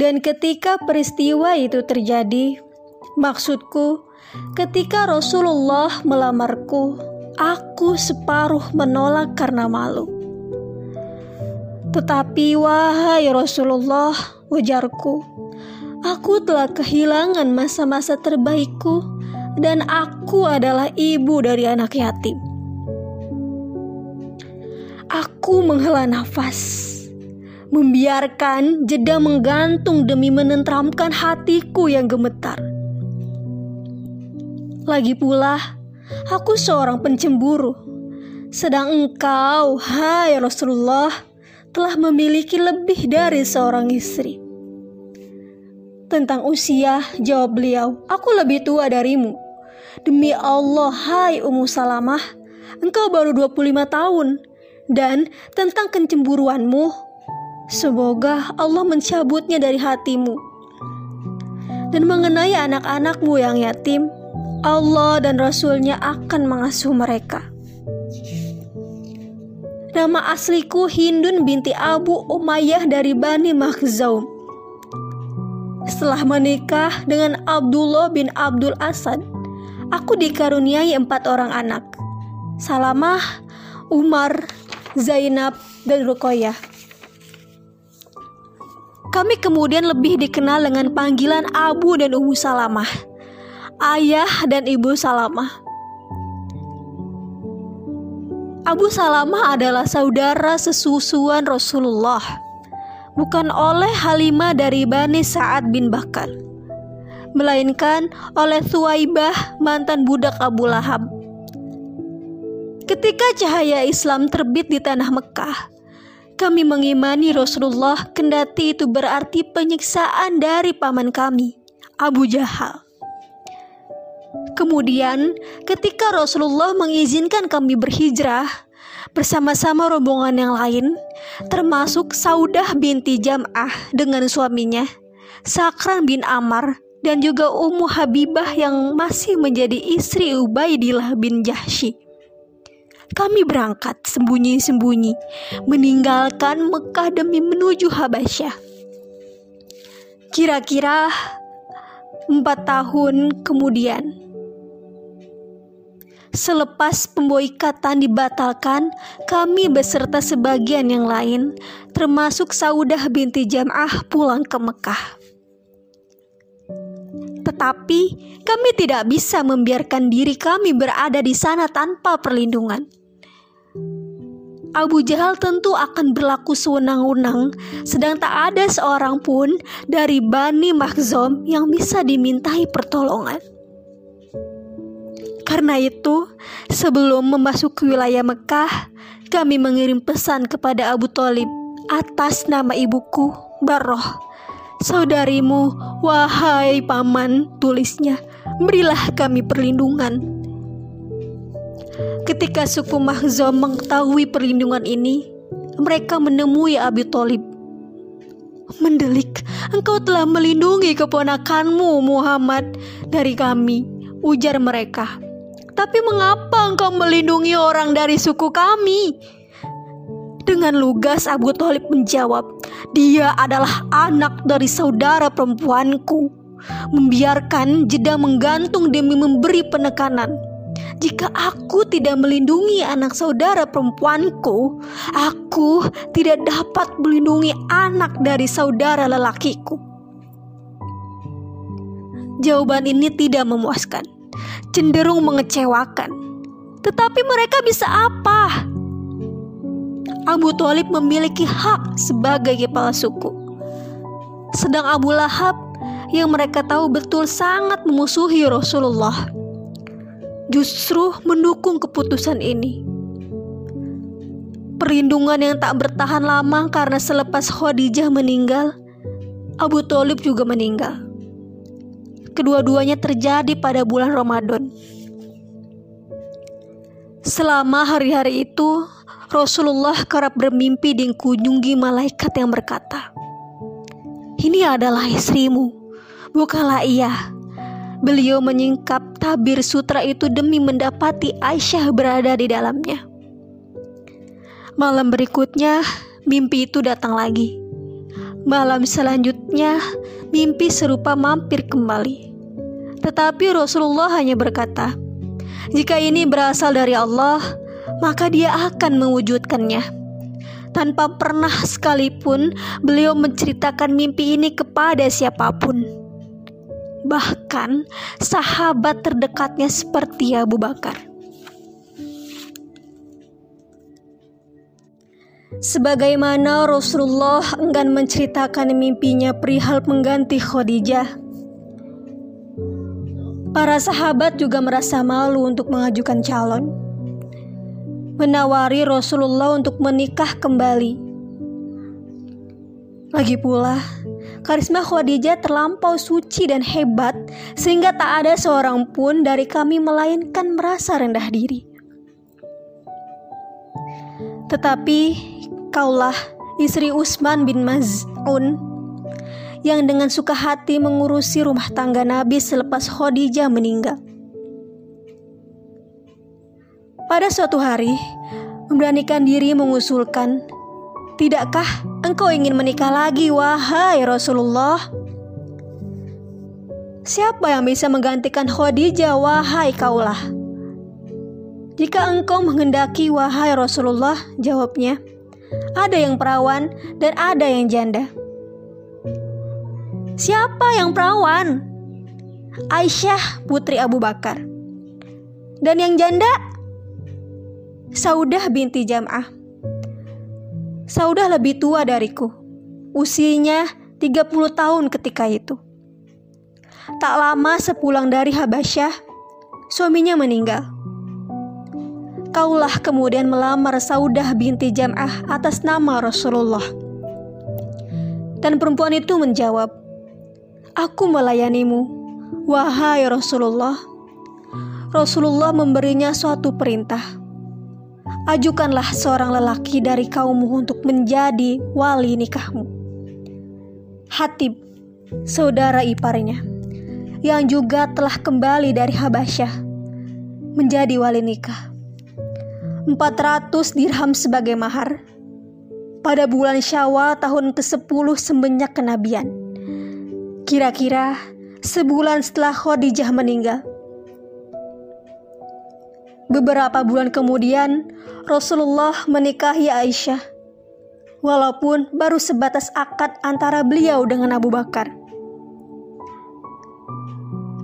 Dan ketika peristiwa itu terjadi, maksudku, ketika Rasulullah melamarku, aku separuh menolak karena malu. Tetapi wahai Rasulullah, ujarku, aku telah kehilangan masa-masa terbaikku dan aku adalah ibu dari anak yatim. Aku menghela nafas, membiarkan jeda menggantung demi menentramkan hatiku yang gemetar. Lagi pula, aku seorang pencemburu, sedang engkau, hai Rasulullah, telah memiliki lebih dari seorang istri. Tentang usia, jawab beliau, aku lebih tua darimu. Demi Allah, hai Ummu Salamah, engkau baru 25 tahun dan tentang kecemburuanmu, semoga Allah mencabutnya dari hatimu. Dan mengenai anak-anakmu yang yatim, Allah dan Rasulnya akan mengasuh mereka. Nama asliku Hindun binti Abu Umayyah dari Bani Makhzaum. Setelah menikah dengan Abdullah bin Abdul Asad, aku dikaruniai empat orang anak. Salamah, Umar, Zainab, dan Rukoyah. Kami kemudian lebih dikenal dengan panggilan Abu dan Ummu Salamah, ayah dan ibu Salamah. Abu Salamah adalah saudara sesusuan Rasulullah, bukan oleh Halimah dari Bani Sa'ad bin Bakar, melainkan oleh Suwaibah mantan budak Abu Lahab Ketika cahaya Islam terbit di tanah Mekah, kami mengimani Rasulullah kendati itu berarti penyiksaan dari paman kami, Abu Jahal. Kemudian, ketika Rasulullah mengizinkan kami berhijrah bersama-sama rombongan yang lain, termasuk Saudah binti Jam'ah dengan suaminya, Sakran bin Amar, dan juga Ummu Habibah yang masih menjadi istri Ubaidillah bin Jahsy kami berangkat sembunyi-sembunyi, meninggalkan Mekah demi menuju Habasyah. Kira-kira empat tahun kemudian, selepas pemboikatan dibatalkan, kami beserta sebagian yang lain, termasuk Saudah binti Jam'ah pulang ke Mekah. Tetapi kami tidak bisa membiarkan diri kami berada di sana tanpa perlindungan. Abu Jahal tentu akan berlaku sewenang-wenang, sedang tak ada seorang pun dari Bani Makhzom yang bisa dimintai pertolongan. Karena itu, sebelum memasuki wilayah Mekah, kami mengirim pesan kepada Abu Talib atas nama ibuku, Baroh. Saudarimu, wahai paman, tulisnya, berilah kami perlindungan Ketika suku Mahzom mengetahui perlindungan ini, mereka menemui Abi Thalib. Mendelik, engkau telah melindungi keponakanmu Muhammad dari kami, ujar mereka. Tapi mengapa engkau melindungi orang dari suku kami? Dengan lugas Abu Thalib menjawab, dia adalah anak dari saudara perempuanku. Membiarkan jeda menggantung demi memberi penekanan jika aku tidak melindungi anak saudara perempuanku, aku tidak dapat melindungi anak dari saudara lelakiku. Jawaban ini tidak memuaskan, cenderung mengecewakan. Tetapi mereka bisa apa? Abu Talib memiliki hak sebagai kepala suku. Sedang Abu Lahab yang mereka tahu betul sangat memusuhi Rasulullah justru mendukung keputusan ini. Perlindungan yang tak bertahan lama karena selepas Khadijah meninggal, Abu Talib juga meninggal. Kedua-duanya terjadi pada bulan Ramadan. Selama hari-hari itu, Rasulullah kerap bermimpi dikunjungi malaikat yang berkata, "Ini adalah istrimu, bukanlah ia." Beliau menyingkap tabir sutra itu demi mendapati Aisyah berada di dalamnya. Malam berikutnya, mimpi itu datang lagi. Malam selanjutnya, mimpi serupa mampir kembali. Tetapi Rasulullah hanya berkata, "Jika ini berasal dari Allah, maka Dia akan mewujudkannya." Tanpa pernah sekalipun beliau menceritakan mimpi ini kepada siapa pun. Bahkan sahabat terdekatnya seperti Abu Bakar. Sebagaimana Rasulullah enggan menceritakan mimpinya perihal pengganti Khadijah. Para sahabat juga merasa malu untuk mengajukan calon. Menawari Rasulullah untuk menikah kembali. Lagi pula, karisma Khadijah terlampau suci dan hebat sehingga tak ada seorang pun dari kami melainkan merasa rendah diri. Tetapi Kaulah istri Usman bin Maz'un yang dengan suka hati mengurusi rumah tangga Nabi selepas Khadijah meninggal. Pada suatu hari, memberanikan diri mengusulkan, "Tidakkah engkau ingin menikah lagi, wahai Rasulullah?" Siapa yang bisa menggantikan Khadijah, wahai kaulah? Jika engkau menghendaki, wahai Rasulullah, jawabnya, ada yang perawan, dan ada yang janda. Siapa yang perawan? Aisyah putri Abu Bakar. Dan yang janda? Saudah binti Jam'ah. Saudah lebih tua dariku. Usianya 30 tahun ketika itu. Tak lama sepulang dari Habasyah, suaminya meninggal. Kaulah kemudian melamar Saudah binti Jam'ah atas nama Rasulullah. Dan perempuan itu menjawab, Aku melayanimu, wahai Rasulullah. Rasulullah memberinya suatu perintah. Ajukanlah seorang lelaki dari kaummu untuk menjadi wali nikahmu. Hatib, saudara iparnya, yang juga telah kembali dari Habasyah, menjadi wali nikah. 400 dirham sebagai mahar pada bulan Syawal tahun ke-10 semenjak kenabian. Kira-kira sebulan setelah Khadijah meninggal. Beberapa bulan kemudian, Rasulullah menikahi Aisyah. Walaupun baru sebatas akad antara beliau dengan Abu Bakar.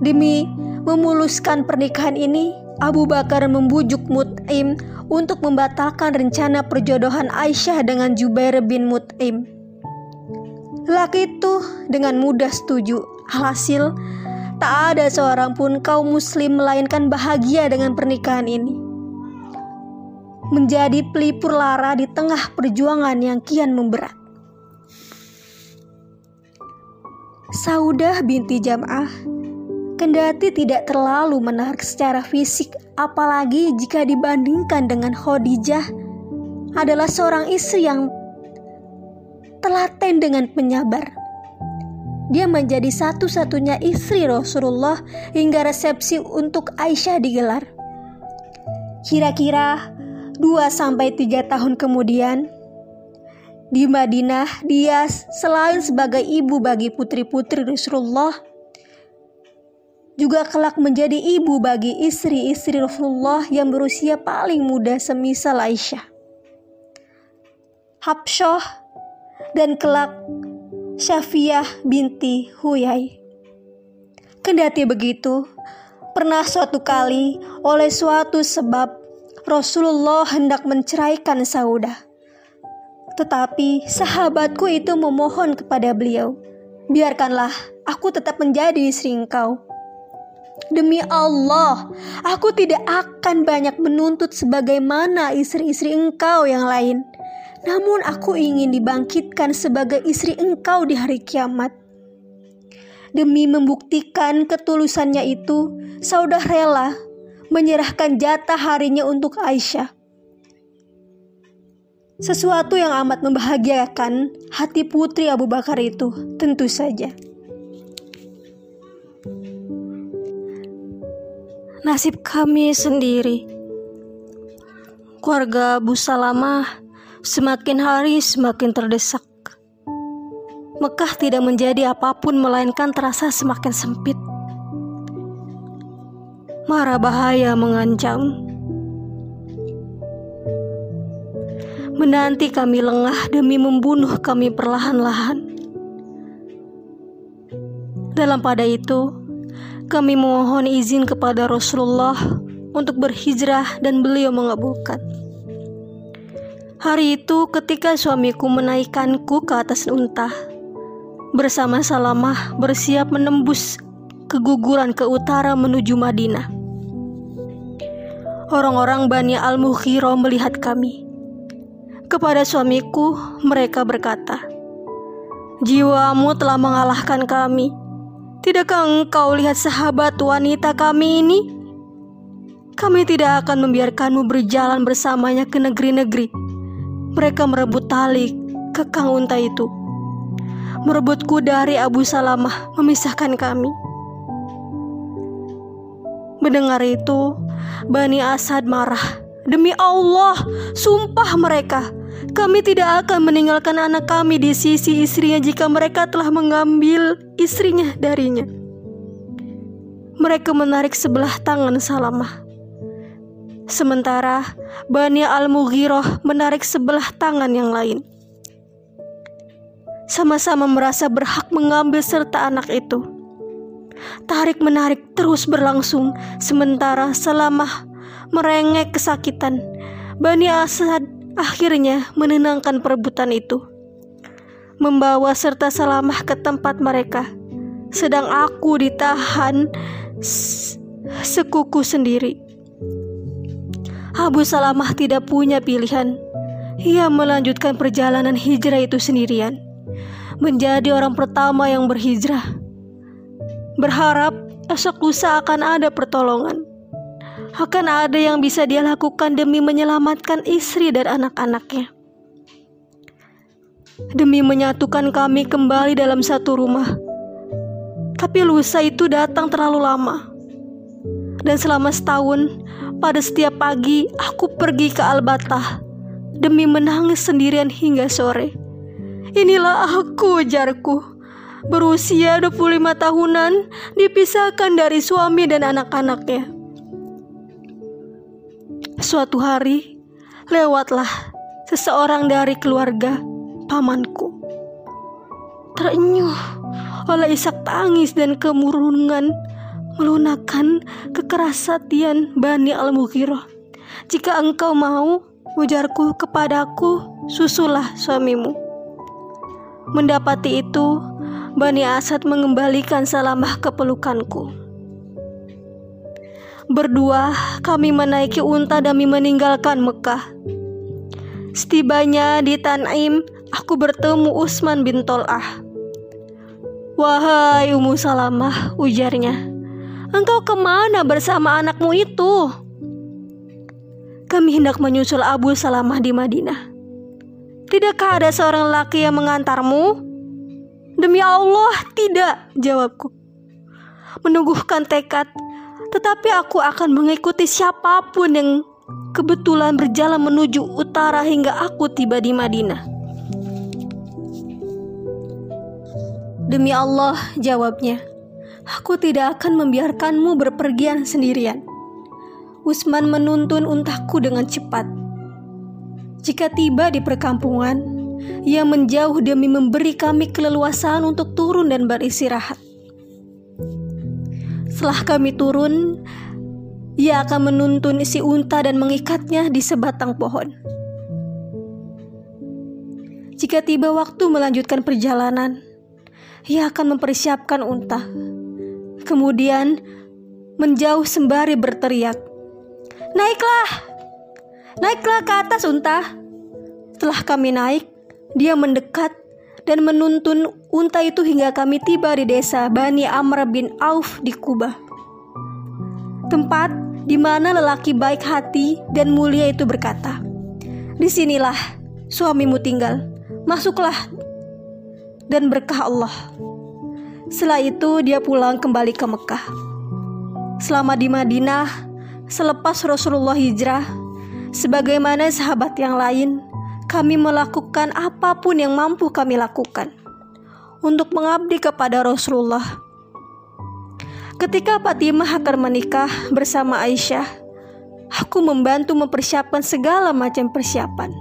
Demi memuluskan pernikahan ini, Abu Bakar membujuk Mut'im untuk membatalkan rencana perjodohan Aisyah dengan Jubair bin Mut'im. Laki itu dengan mudah setuju. Alhasil, tak ada seorang pun kaum muslim melainkan bahagia dengan pernikahan ini. Menjadi pelipur lara di tengah perjuangan yang kian memberat. Saudah binti Jam'ah Kendati tidak terlalu menarik secara fisik, apalagi jika dibandingkan dengan Khadijah, adalah seorang istri yang telaten dengan penyabar. Dia menjadi satu-satunya istri Rasulullah hingga resepsi untuk Aisyah digelar. Kira-kira 2-3 tahun kemudian, di Madinah dia selain sebagai ibu bagi putri-putri Rasulullah, juga kelak menjadi ibu bagi istri-istri Rasulullah yang berusia paling muda semisal Aisyah. Habsyah dan kelak Syafiyah binti Huyai. Kendati begitu, pernah suatu kali oleh suatu sebab Rasulullah hendak menceraikan Saudah. Tetapi sahabatku itu memohon kepada beliau, biarkanlah aku tetap menjadi istri engkau Demi Allah, aku tidak akan banyak menuntut sebagaimana istri-istri engkau yang lain. Namun aku ingin dibangkitkan sebagai istri engkau di hari kiamat. Demi membuktikan ketulusannya itu, Saudah rela menyerahkan jatah harinya untuk Aisyah. Sesuatu yang amat membahagiakan hati putri Abu Bakar itu, tentu saja. nasib kami sendiri. Keluarga Abu Salamah semakin hari semakin terdesak. Mekah tidak menjadi apa pun melainkan terasa semakin sempit. Mara bahaya mengancam. Menanti kami lengah demi membunuh kami perlahan-lahan. Dalam pada itu, kami mohon izin kepada Rasulullah untuk berhijrah dan beliau mengabulkan. Hari itu ketika suamiku menaikkanku ke atas unta, bersama Salamah bersiap menembus keguguran ke utara menuju Madinah. Orang-orang Bani Al-Mukhiro melihat kami. Kepada suamiku, mereka berkata, Jiwamu telah mengalahkan kami. Tidakkah engkau lihat sahabat wanita kami ini? Kami tidak akan membiarkanmu berjalan bersamanya ke negeri-negeri. Mereka merebut tali kekang unta itu. Merebutku dari Abu Salamah, memisahkan kami. Mendengar itu, Bani Asad marah. Demi Allah, sumpah mereka, kami tidak akan meninggalkan anak kami di sisi istrinya jika mereka telah mengambil istrinya darinya. Mereka menarik sebelah tangan Salamah. Sementara Bani Al-Mughirah menarik sebelah tangan yang lain. Sama-sama merasa berhak mengambil serta anak itu. Tarik-menarik terus berlangsung, sementara Salamah merengek kesakitan. Bani Asad akhirnya menenangkan perebutan itu. Membawa serta Salamah ke tempat mereka. Sedang aku ditahan sekuku sendiri. Abu Salamah tidak punya pilihan. Ia melanjutkan perjalanan hijrah itu sendirian. Menjadi orang pertama yang berhijrah. Berharap esok lusa akan ada pertolongan akan ada yang bisa dia lakukan demi menyelamatkan istri dan anak-anaknya. Demi menyatukan kami kembali dalam satu rumah. Tapi lusa itu datang terlalu lama. Dan selama setahun, pada setiap pagi aku pergi ke Albatah demi menangis sendirian hingga sore. Inilah aku, jarku. Berusia 25 tahunan, dipisahkan dari suami dan anak-anaknya. Suatu hari, lewatlah seseorang dari keluarga pamanku. Terenyuh oleh isak tangis dan kemurungan melunakkan kekerasatian Bani Al-Mughirah. Jika engkau mau, ujarku kepadaku, susulah suamimu. Mendapati itu, Bani Asad mengembalikan Salamah ke pelukanku. Berdua kami menaiki unta demi meninggalkan Mekah. Setibanya di Tanim, aku bertemu Usman bin Tol'ah. Wahai Ummu Salamah, ujarnya. Engkau ke mana bersama anakmu itu? Kami hendak menyusul Abu Salamah di Madinah. Tidakkah ada seorang laki yang mengantarmu? Demi Allah, tidak, jawabku. Menungguhkan tekad, tetapi aku akan mengikuti siapa pun yang kebetulan berjalan menuju utara hingga aku tiba di Madinah. Demi Allah, jawabnya, aku tidak akan membiarkanmu berpergian sendirian. Usman menuntun untaku dengan cepat. Jika tiba di perkampungan, ia menjauh demi memberi kami keleluasaan untuk turun dan beristirahat. Setelah kami turun, ia akan menuntun si unta dan mengikatnya di sebatang pohon. Jika tiba waktu melanjutkan perjalanan, ia akan mempersiapkan unta. Kemudian menjauh sembari berteriak, "Naiklah! Naiklah ke atas unta!" Setelah kami naik, dia mendekat dan menuntun unta itu hingga kami tiba di desa Bani Amr bin Auf di Kubah. Tempat di mana lelaki baik hati dan mulia itu berkata, Di sinilah suamimu tinggal, masuklah dan berkah Allah. Setelah itu dia pulang kembali ke Mekah. Selama di Madinah, selepas Rasulullah hijrah, sebagaimana sahabat yang lain, kami melakukan apa pun yang mampu kami lakukan untuk mengabdi kepada Rasulullah. Ketika Fatimah akan menikah bersama Aisyah, aku membantu mempersiapkan segala macam persiapan.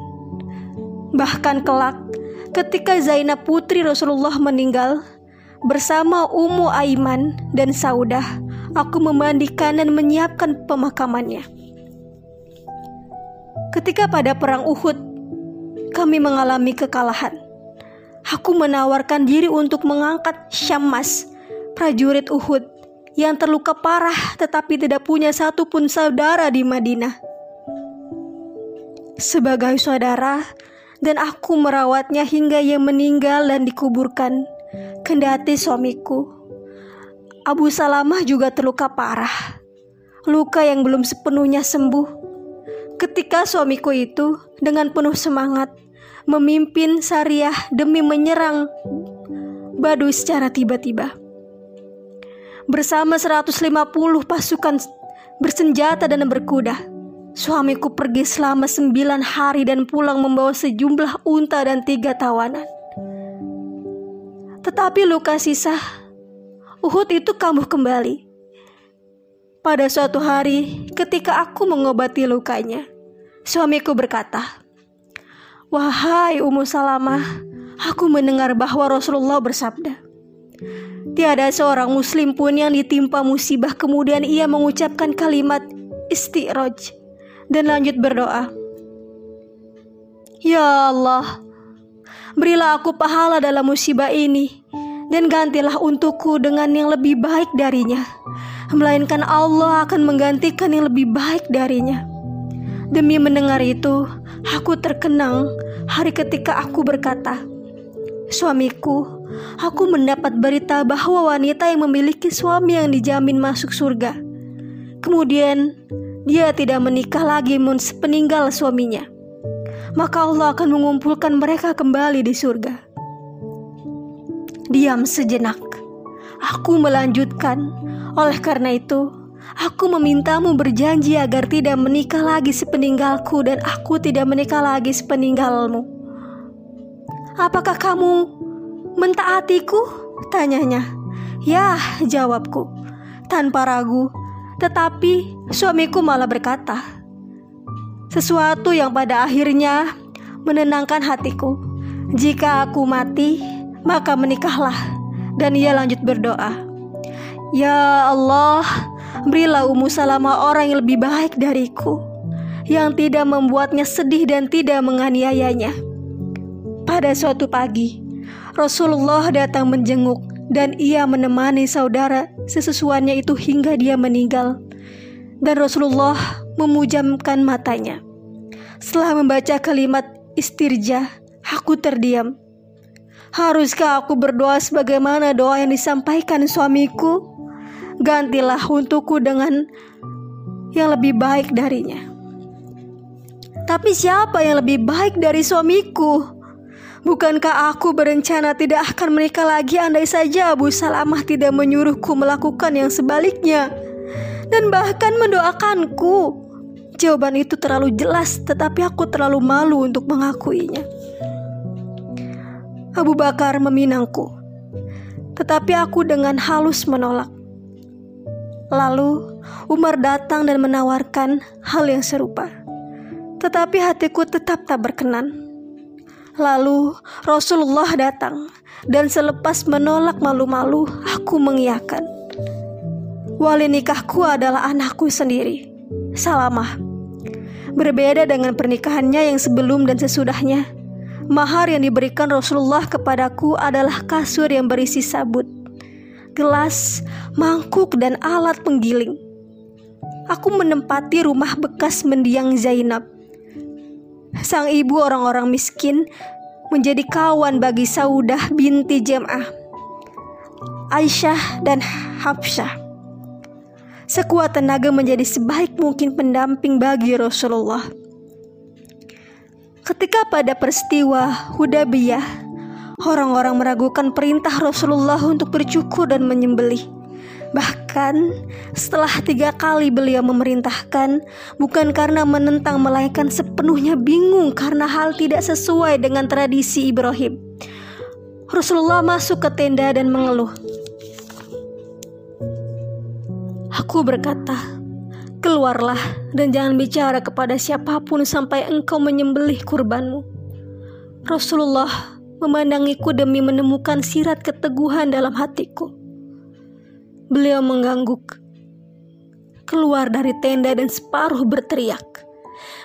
Bahkan kelak, ketika Zainab putri Rasulullah meninggal, bersama Ummu Aiman dan Saudah, aku memandikan dan menyiapkan pemakamannya. Ketika pada perang Uhud, kami mengalami kekalahan. Aku menawarkan diri untuk mengangkat Syammas, prajurit Uhud yang terluka parah tetapi tidak punya satupun saudara di Madinah. Sebagai saudara, dan aku merawatnya hingga ia meninggal dan dikuburkan. Kendati suamiku, Abu Salamah juga terluka parah. Luka yang belum sepenuhnya sembuh. Ketika suamiku itu dengan penuh semangat memimpin Syariah demi menyerang Baduy secara tiba-tiba. Bersama 150 pasukan bersenjata dan berkuda, suamiku pergi selama sembilan hari dan pulang membawa sejumlah unta dan tiga tawanan. Tetapi luka sisa Uhud itu kambuh kembali. Pada suatu hari, ketika aku mengobati lukanya, suamiku berkata, Wahai Ummu Salamah, aku mendengar bahwa Rasulullah bersabda, Tiada seorang muslim pun yang ditimpa musibah kemudian ia mengucapkan kalimat istiroj dan lanjut berdoa. Ya Allah, berilah aku pahala dalam musibah ini dan gantilah untukku dengan yang lebih baik darinya. Melainkan Allah akan menggantikan yang lebih baik darinya. Demi mendengar itu, aku terkenang hari ketika aku berkata, "Suamiku, aku mendapat berita bahwa wanita yang memiliki suami yang dijamin masuk surga. Kemudian, dia tidak menikah lagi peninggal suaminya. Maka Allah akan mengumpulkan mereka kembali di surga." Diam sejenak. Aku melanjutkan. Oleh karena itu, Aku memintamu berjanji agar tidak menikah lagi sepeninggalku dan aku tidak menikah lagi sepeninggalmu. Apakah kamu mentaatiku? Tanyanya. Ya, jawabku. Tanpa ragu. Tetapi suamiku malah berkata, sesuatu yang pada akhirnya menenangkan hatiku. Jika aku mati, maka menikahlah. Dan ia lanjut berdoa, Ya Allah, Berilah Ummu Salamah orang yang lebih baik dariku Yang tidak membuatnya sedih dan tidak menganiayanya Pada suatu pagi Rasulullah datang menjenguk Dan ia menemani saudara sesesuannya itu hingga dia meninggal Dan Rasulullah memujamkan matanya Setelah membaca kalimat istirja Aku terdiam Haruskah aku berdoa sebagaimana doa yang disampaikan suamiku? gantilah untukku dengan yang lebih baik darinya. Tapi siapa yang lebih baik dari suamiku? Bukankah aku berencana tidak akan menikah lagi andai saja Abu Salamah tidak menyuruhku melakukan yang sebaliknya dan bahkan mendoakanku? Jawaban itu terlalu jelas, tetapi aku terlalu malu untuk mengakuinya. Abu Bakar meminangku, tetapi aku dengan halus menolak. Lalu Umar datang dan menawarkan hal yang serupa. Tetapi hatiku tetap tak berkenan. Lalu Rasulullah datang dan selepas menolak malu-malu, aku mengiyakan. Wali nikahku adalah anakku sendiri, Salamah. Berbeda dengan pernikahannya yang sebelum dan sesudahnya, mahar yang diberikan Rasulullah kepadaku adalah kasur yang berisi sabut gelas, mangkuk, dan alat penggiling. Aku menempati rumah bekas mendiang Zainab. Sang ibu orang-orang miskin menjadi kawan bagi Saudah binti Jem'ah, Aisyah dan Hafsyah. Sekuat tenaga menjadi sebaik mungkin pendamping bagi Rasulullah. Ketika pada peristiwa Hudabiyah Orang-orang meragukan perintah Rasulullah untuk bercukur dan menyembelih. Bahkan setelah tiga kali beliau memerintahkan, bukan karena menentang melainkan sepenuhnya bingung karena hal tidak sesuai dengan tradisi Ibrahim. Rasulullah masuk ke tenda dan mengeluh. Aku berkata, "Keluarlah dan jangan bicara kepada siapa pun sampai engkau menyembelih kurbanmu." Rasulullah memandangiku demi menemukan sirat keteguhan dalam hatiku. Beliau mengangguk, keluar dari tenda dan separuh berteriak,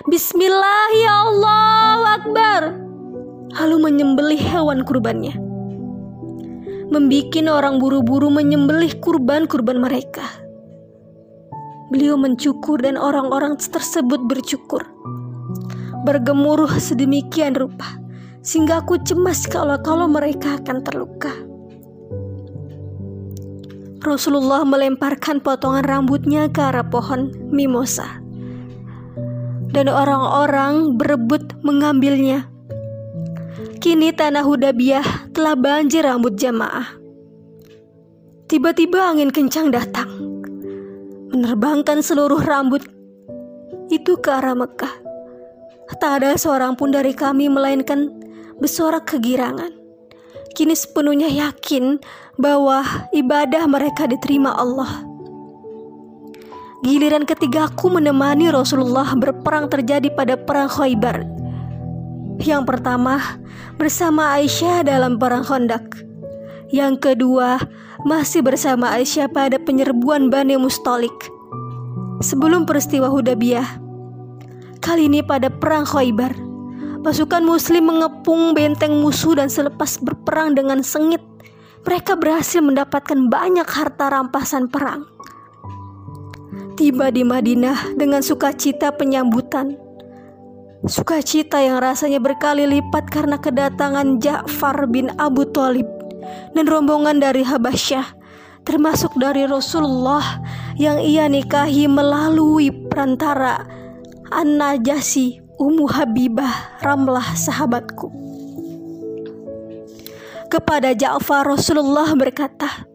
Bismillah ya Allah Akbar. Lalu menyembelih hewan kurbannya. Membikin orang buru-buru menyembelih kurban-kurban mereka. Beliau mencukur dan orang-orang tersebut bercukur. Bergemuruh sedemikian rupa sehingga aku cemas kalau-kalau mereka akan terluka. Rasulullah melemparkan potongan rambutnya ke arah pohon mimosa. Dan orang-orang berebut mengambilnya. Kini tanah Hudabiah telah banjir rambut jamaah. Tiba-tiba angin kencang datang menerbangkan seluruh rambut itu ke arah Mekah. Tak ada seorang pun dari kami melainkan bersorak kegirangan. Kini sepenuhnya yakin bahwa ibadah mereka diterima Allah. Giliran ketigaku menemani Rasulullah berperang terjadi pada perang Khaybar. Yang pertama bersama Aisyah dalam perang Khandaq. Yang kedua, masih bersama Aisyah pada penyerbuan Bani Mustalik. Sebelum peristiwa Hudabiyah, kali ini pada perang Khaybar, pasukan muslim mengepung benteng musuh dan selepas berperang dengan sengit, mereka berhasil mendapatkan banyak harta rampasan perang. Tiba di Madinah dengan sukacita penyambutan. Sukacita yang rasanya berkali lipat karena kedatangan Ja'far bin Abu Thalib dan rombongan dari Habasyah, termasuk dari Rasulullah yang ia nikahi melalui perantara An-Najasi Ummu Habibah Ramlah sahabatku. Kepada Ja'far Rasulullah berkata,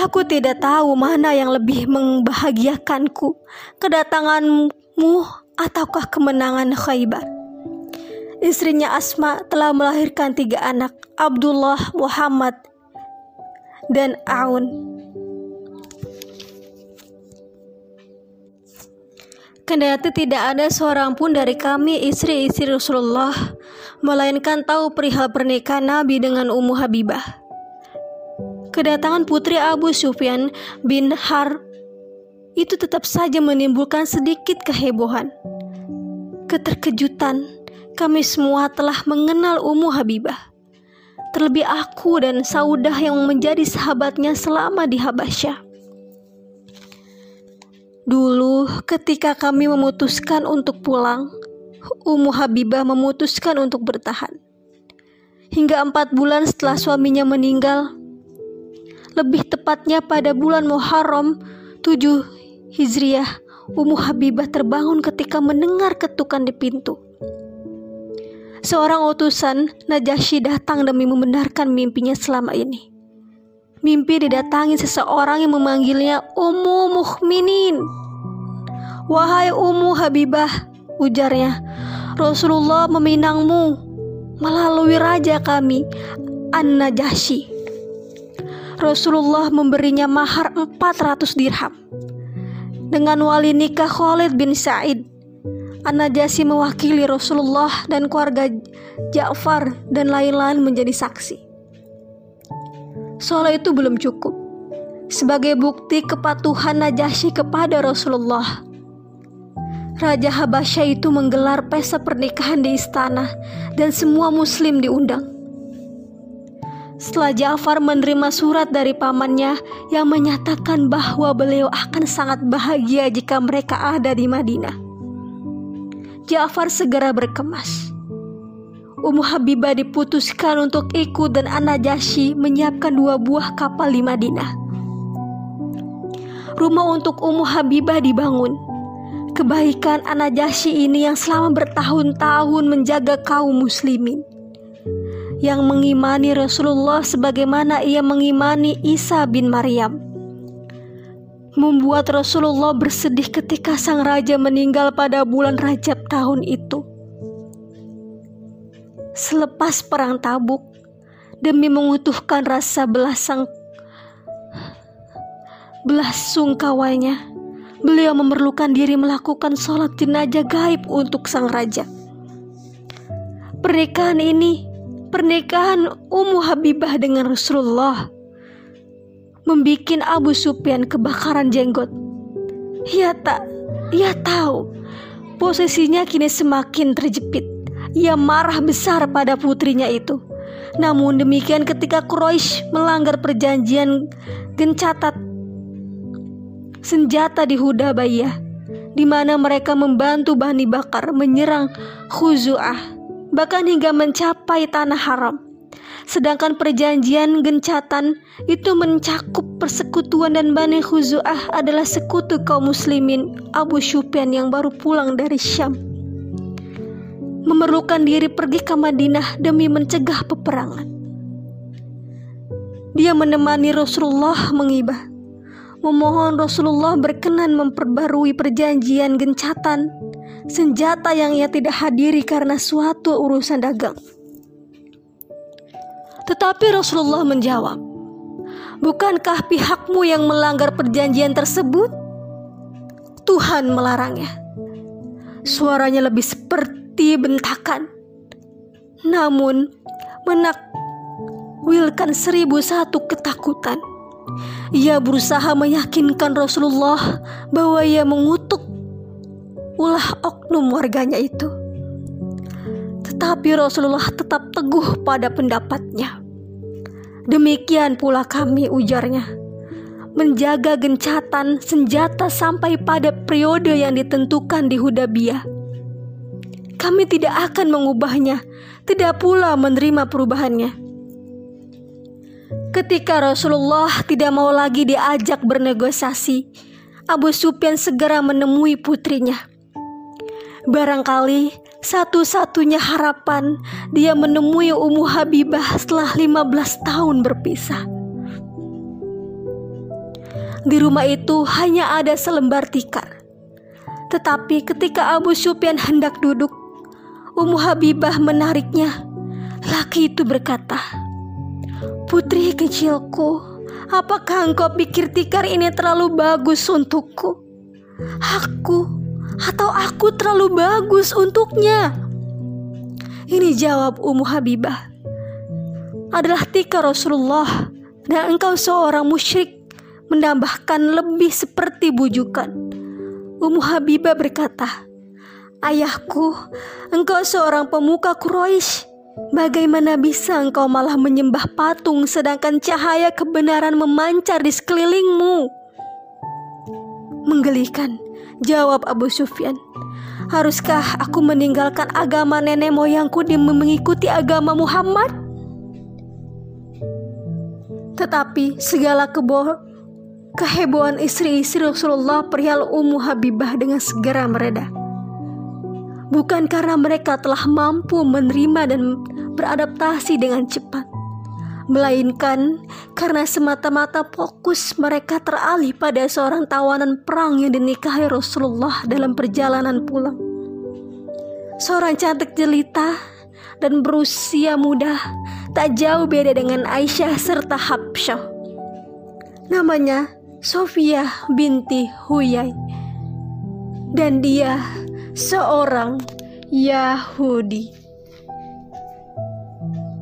Aku tidak tahu mana yang lebih membahagiakanku, kedatanganmu ataukah kemenangan Khaybar. Istrinya Asma telah melahirkan tiga anak, Abdullah, Muhammad, dan Aun. Kendati tidak ada seorang pun dari kami istri-istri Rasulullah melainkan tahu perihal pernikahan Nabi dengan Ummu Habibah. Kedatangan putri Abu Sufyan bin Har itu tetap saja menimbulkan sedikit kehebohan, keterkejutan, kami semua telah mengenal Ummu Habibah. Terlebih aku dan Saudah yang menjadi sahabatnya selama di Habasyah. Dulu ketika kami memutuskan untuk pulang, Ummu Habibah memutuskan untuk bertahan. Hingga empat bulan setelah suaminya meninggal, lebih tepatnya pada bulan Muharram 7 Hijriah, Ummu Habibah terbangun ketika mendengar ketukan di pintu. Seorang utusan Najasyi datang demi membenarkan mimpinya selama ini. Mimpi didatangi seseorang yang memanggilnya Ummu Muhminin. Wahai Ummu Habibah, ujarnya, Rasulullah meminangmu melalui raja kami, An-Najasyi. Rasulullah memberinya mahar 400 dirham. Dengan wali nikah Khalid bin Sa'id An-Najasyi mewakili Rasulullah dan keluarga Ja'far dan lain-lain menjadi saksi. Soal itu belum cukup. Sebagai bukti kepatuhan Najasyi kepada Rasulullah, Raja Habasyah itu menggelar pesta pernikahan di istana dan semua muslim diundang. Setelah Ja'far menerima surat dari pamannya yang menyatakan bahwa beliau akan sangat bahagia jika mereka ada di Madinah. Ja'far segera berkemas. Ummu Habibah diputuskan untuk ikut dan Anajashi menyiapkan dua buah kapal di Madinah. Rumah untuk Ummu Habibah dibangun. Kebaikan Anajashi ini yang selama bertahun-tahun menjaga kaum muslimin. Yang mengimani Rasulullah sebagaimana ia mengimani Isa bin Maryam membuat Rasulullah bersedih ketika sang raja meninggal pada bulan Rajab tahun itu. Selepas perang Tabuk, demi mengutuhkan rasa belasang belas sungkawanya. Beliau memerlukan diri melakukan sholat jenazah gaib untuk sang raja. Pernikahan ini, pernikahan Ummu Habibah dengan Rasulullah, membikin Abu Sufyan kebakaran jenggot. Ia tak, ia tahu posisinya kini semakin terjepit. Ia marah besar pada putrinya itu. Namun demikian ketika Quraisy melanggar perjanjian gencatat senjata di Hudabayah di mana mereka membantu Bani Bakar menyerang Khuzu'ah bahkan hingga mencapai tanah haram. Sedangkan perjanjian gencatan itu mencakup persekutuan dan Bani Khuzu'ah adalah sekutu kaum muslimin Abu Sufyan yang baru pulang dari Syam. Memerlukan diri pergi ke Madinah demi mencegah peperangan. Dia menemani Rasulullah mengibah memohon Rasulullah berkenan memperbarui perjanjian gencatan senjata yang ia tidak hadiri karena suatu urusan dagang. Tetapi Rasulullah menjawab, "Bukankah pihakmu yang melanggar perjanjian tersebut? Tuhan melarangnya." Suaranya lebih seperti bentakan, namun menakwilkan seribu satu ketakutan. Ia berusaha meyakinkan Rasulullah bahwa ia mengutuk ulah oknum warganya itu. Tetapi Rasulullah tetap teguh pada pendapatnya. Demikian pula kami ujarnya. Menjaga gencatan senjata sampai pada periode yang ditentukan di Hudabiyah. Kami tidak akan mengubahnya, tidak pula menerima perubahannya. Ketika Rasulullah tidak mau lagi diajak bernegosiasi, Abu Sufyan segera menemui putrinya. Barangkali satu-satunya harapan dia menemui Ummu Habibah setelah 15 tahun berpisah. Di rumah itu hanya ada selembar tikar. Tetapi ketika Abu Sufyan hendak duduk, Ummu Habibah menariknya. Laki itu berkata, Putri kecilku, apakah engkau pikir tikar ini terlalu bagus untukku? Aku atau aku terlalu bagus untuknya? Ini jawab Ummu Habibah. Adalah tikar Rasulullah dan engkau seorang musyrik menambahkan lebih seperti bujukan. Ummu Habibah berkata, Ayahku, engkau seorang pemuka Quraisy Bagaimana bisa engkau malah menyembah patung sedangkan cahaya kebenaran memancar di sekelilingmu? Menggelikan, jawab Abu Sufyan. Haruskah aku meninggalkan agama nenek moyangku demi mengikuti agama Muhammad? Tetapi segala kebo kehebohan istri-istri Rasulullah perihal Ummu Habibah dengan segera meredah bukan karena mereka telah mampu menerima dan beradaptasi dengan cepat, melainkan karena semata-mata fokus mereka teralih pada seorang tawanan perang yang dinikahi Rasulullah dalam perjalanan pulang. Seorang cantik jelita dan berusia muda, tak jauh beda dengan Aisyah serta Habsyah. Namanya Sofia binti Huyai. Dan dia seorang Yahudi.